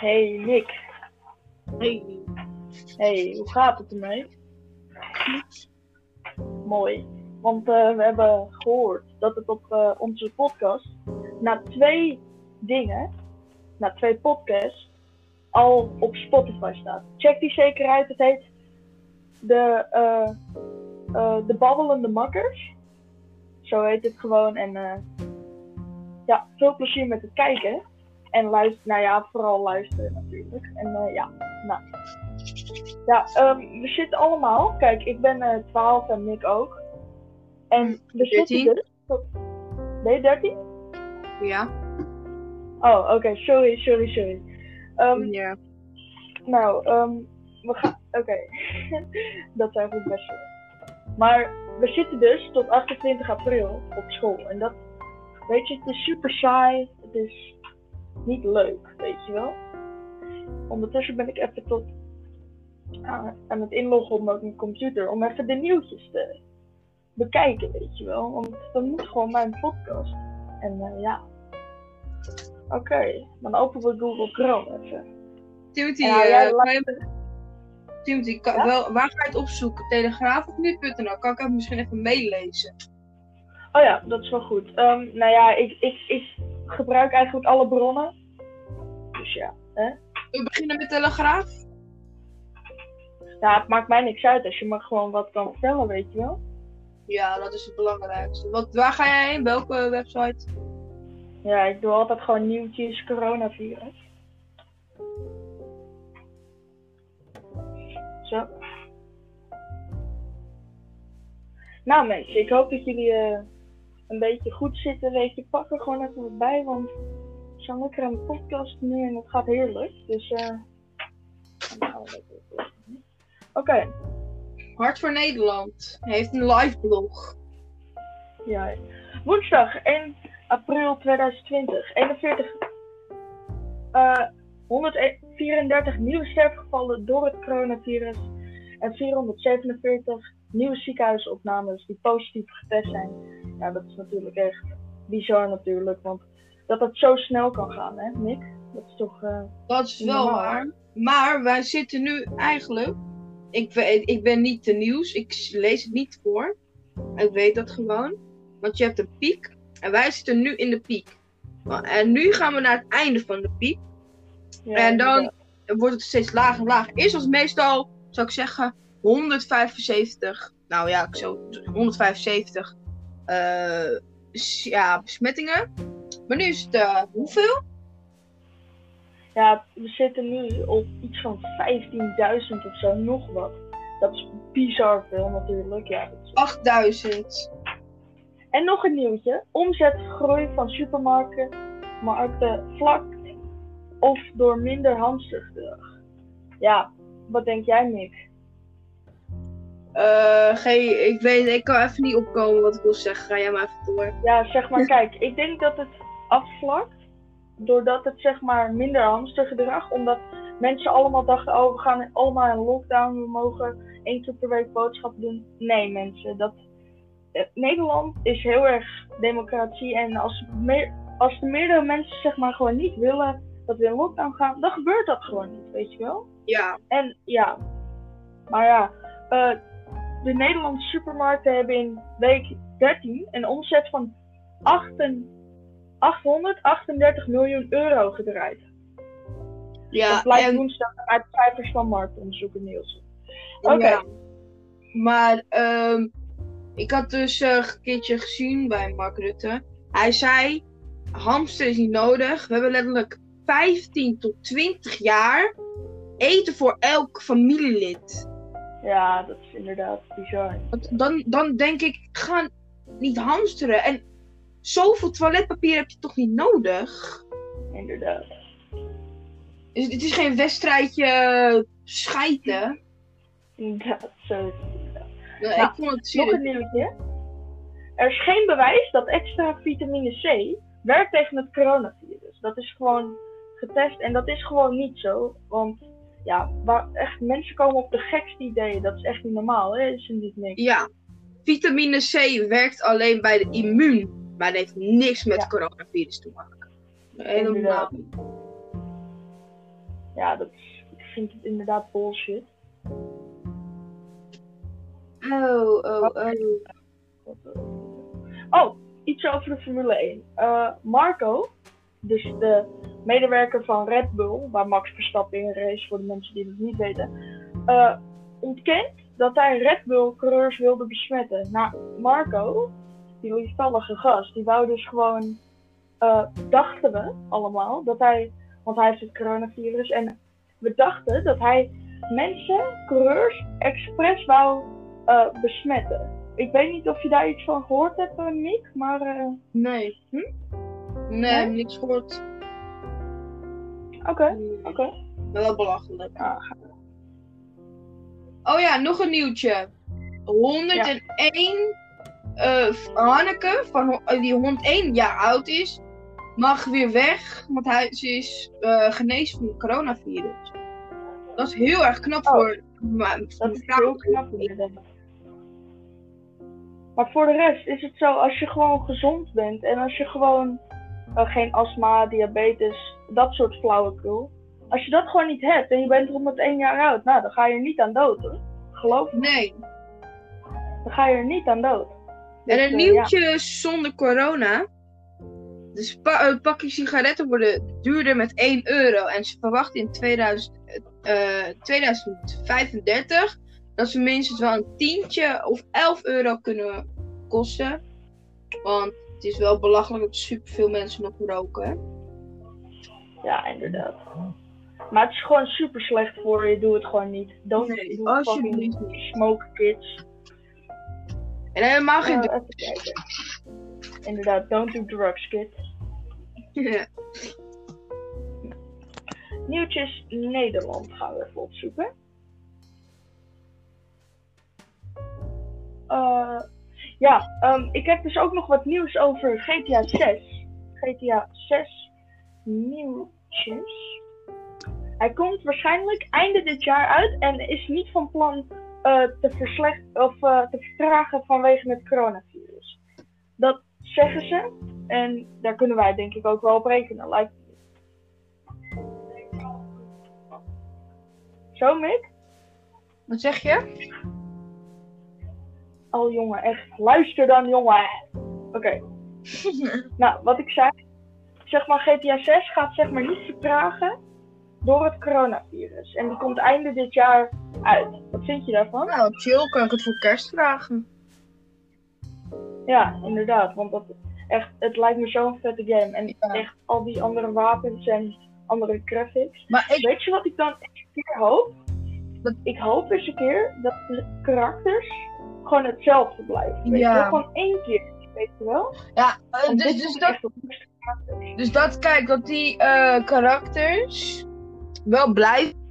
Hey Nick. Hey. Hey, hoe gaat het ermee? Mooi. Want eh, we hebben gehoord dat het op eh, onze podcast na twee dingen, na twee podcasts, al op Spotify staat. Check die zeker uit. Het heet de, eh, de Babbelende Makkers. Zo heet het gewoon. En ja, veel plezier met het kijken. En luisteren, nou ja, vooral luisteren natuurlijk. En eh, ja, nou. Ja, ehm, we zitten allemaal. Kijk, ik ben eh 12 en Nick ook. En we 13. zitten dus. tot- Nee, 13? Ja. Oh, oké, sorry, sorry, sorry. Ehm, ja. Nou, ehm, we gaan. Oké, dat zijn goed best wel. Maar we zitten dus tot 28 april op school. En dat, weet je, het is super saai. Het is niet leuk, weet je wel. Ondertussen ben ik even tot aan, aan het inloggen op mijn computer om even de nieuwtjes te bekijken, weet je wel. Want dat moet gewoon mijn podcast. En eh, ja. Oké, dan openen we Google Chrome even. Timothy, Ja, eh, Timothy kan, Ja? wel, waar ga je het opzoeken? Telegraaf of nu.nl? Kan ik het misschien even meelezen? Oh ja, dat is wel goed. Ehm, nou ja, ik, ik, ik gebruik eigenlijk alle bronnen. Dus ja, hè? We beginnen met Telegraaf. Ja, het maakt mij niks uit als je me gewoon wat kan vertellen, weet je wel. Ja, dat is het belangrijkste. Wat, waar ga jij heen? Welke website? Ja, ik doe altijd gewoon nieuwtjes, coronavirus. Zo. Nou mensen, ik hoop dat jullie eh, een beetje goed zitten. Weet je, pak er gewoon even wat bij, want we zijn lekker aan de podcast nu en het gaat heerlijk. Dus eh. dan gaan we lekker. Oké, Hart voor Nederland. Heeft een live blog. ja. Woensdag 1 april 2020. 41, eh 134 nieuwe sterfgevallen door het coronavirus. En 447 nieuwe ziekenhuisopnames die positief getest zijn. Ja, dat is natuurlijk echt bizar natuurlijk. Want dat het zo snel kan gaan, hè Nick? Dat is toch... eh, Dat is wel waar. Maar wij zitten nu eigenlijk. Ik, weet, ik ben niet te nieuws. Ik lees het niet voor. Ik weet dat gewoon. Want je hebt een piek. En wij zitten nu in de piek. En nu gaan we naar het einde van de piek. ja, en dan wordt het steeds lager en lager. Eerst was het meestal, zou ik zeggen, 175. Nou ja, ik zo 175 eh, s- ja, besmettingen. Maar nu is het eh, hoeveel? Ja, we zitten nu op iets van 15.000 of zo, nog wat. Dat is bizar veel natuurlijk. Ja, dat is- 8000. En nog een nieuwtje. Omzetgroei van supermarkten markten vlak of door minder hamstergedrag. Ja, wat denk jij Nick? Eh, geen, ik weet, ik kan even niet opkomen wat ik wil zeggen. Ga jij maar even door. Ja, zeg maar, kijk, ik denk dat het afvlakt doordat het zeg maar minder hamstergedrag, omdat mensen allemaal dachten, oh we gaan allemaal in lockdown, we mogen één keer per week boodschappen doen. Nee mensen, dat, eh, Nederland is heel erg democratie en als, meer, als de meerdere mensen zeg maar gewoon niet willen dat we in lockdown gaan, dan gebeurt dat gewoon niet, weet je wel? Ja, En ja, maar ja, eh, de Nederlandse supermarkten hebben in week 13 een omzet van 8 838 miljoen euro gedraaid. ja. dat blijkt en- woensdag uit cijfers van marktonderzoeker Nielsen. Oké, Ja. Maar ehm, ik had dus eh, een keertje gezien bij Mark Rutte. Hij zei: hamster is niet nodig. We hebben letterlijk 15 tot 20 jaar eten voor elk familielid. Ja, dat is inderdaad bizar. Dan, dan denk ik: ga niet hamsteren. En zoveel toiletpapier heb je toch niet nodig? Inderdaad. Dus het is geen wedstrijdje schijten. Inderdaad, zo is het. Nee, Nou, ik vond het Nog een nieuwtje. Er is geen bewijs dat extra vitamine C werkt tegen het coronavirus. Dat is gewoon getest en dat is gewoon niet zo. Want ja, waar echt, mensen komen op de gekste ideeën. Dat is echt niet normaal, hè? Is er niet niks. Ja, vitamine C werkt alleen bij de immuun, maar het heeft niks met Ja. coronavirus te maken. Helemaal. Niet. Ja, dat is, ik vind het inderdaad bullshit. Oh, oh, oh. Oh, iets over de Formule 1. Eh, Marco, dus de medewerker van Red Bull, waar Max Verstappen in race, voor de mensen die het niet weten, eh, ontkent dat hij Red Bull coureurs wilde besmetten. Nou, Marco, die lieftallige gast, die wou dus gewoon, eh, dachten we allemaal, dat hij, want hij heeft het coronavirus, en we dachten dat hij mensen, coureurs, expres wou eh, besmetten. Ik weet niet of je daar iets van gehoord hebt, Nick, maar Nee. Hm? Nee, niks gehoord. Oké, oké. Wel belachelijk. Ah, Oh ja, nog een nieuwtje. 101 eh, Hanneke, van, eh, die 101 jaar oud is, mag weer weg, want hij, ze is eh, genezen van het coronavirus. Dat is heel erg knap Oh. voor ma- Dat is heel knap. Maar voor de rest is het zo, als je gewoon gezond bent en als je gewoon eh, geen astma, diabetes, dat soort flauwekul. Als je dat gewoon niet hebt en je bent 101 jaar oud, nou dan ga je er niet aan dood hoor. Geloof me, Nee. dan ga je er niet aan dood. En Dus, een eh, nieuwtje zonder corona. Dus pa een pakje sigaretten worden duurder met 1 euro. En ze verwachten in 2000, eh, 2035 dat ze minstens wel een tientje of 11 euro kunnen kosten. Want het is wel belachelijk dat superveel mensen nog roken. hè. Ja, inderdaad. Maar het is gewoon super slecht voor je, doe het gewoon niet. Don't Nee, do alsjeblieft niet. smoke kids. En helemaal geen even kijken. Inderdaad, don't do drugs kids. Ja. Nieuwtjes Nederland gaan we even opzoeken. Eh, ja, ehm, ik heb dus ook nog wat nieuws over GTA 6. GTA 6 nieuwtjes. Hij komt waarschijnlijk einde dit jaar uit en is niet van plan eh, te, verslecht of, eh, te vertragen vanwege het coronavirus. Dat zeggen ze en daar kunnen wij denk ik ook wel op rekenen. Lijkt Zo, Mick? Wat zeg je? Oh, jongen, echt. Luister dan, jongen. Oké. Nou, wat ik zei. Zeg maar, GTA 6 gaat zeg maar niet vertragen door het coronavirus. En die komt einde dit jaar uit. Wat vind je daarvan? Nou, chill, kan ik het voor kerst vragen. Ja, inderdaad. Want dat, echt, het lijkt me zo'n vette game. En Ja. echt al die andere wapens en andere graphics. Maar ik, Weet je wat ik dan een keer hoop? Dat- Ik hoop eens een keer dat de karakters gewoon hetzelfde blijven. Weet Ja. je? Gewoon één keer, weet je wel? ja, eh, dus, dus dat. Dus dat, kijk, dat die eh, karakters wel blijven.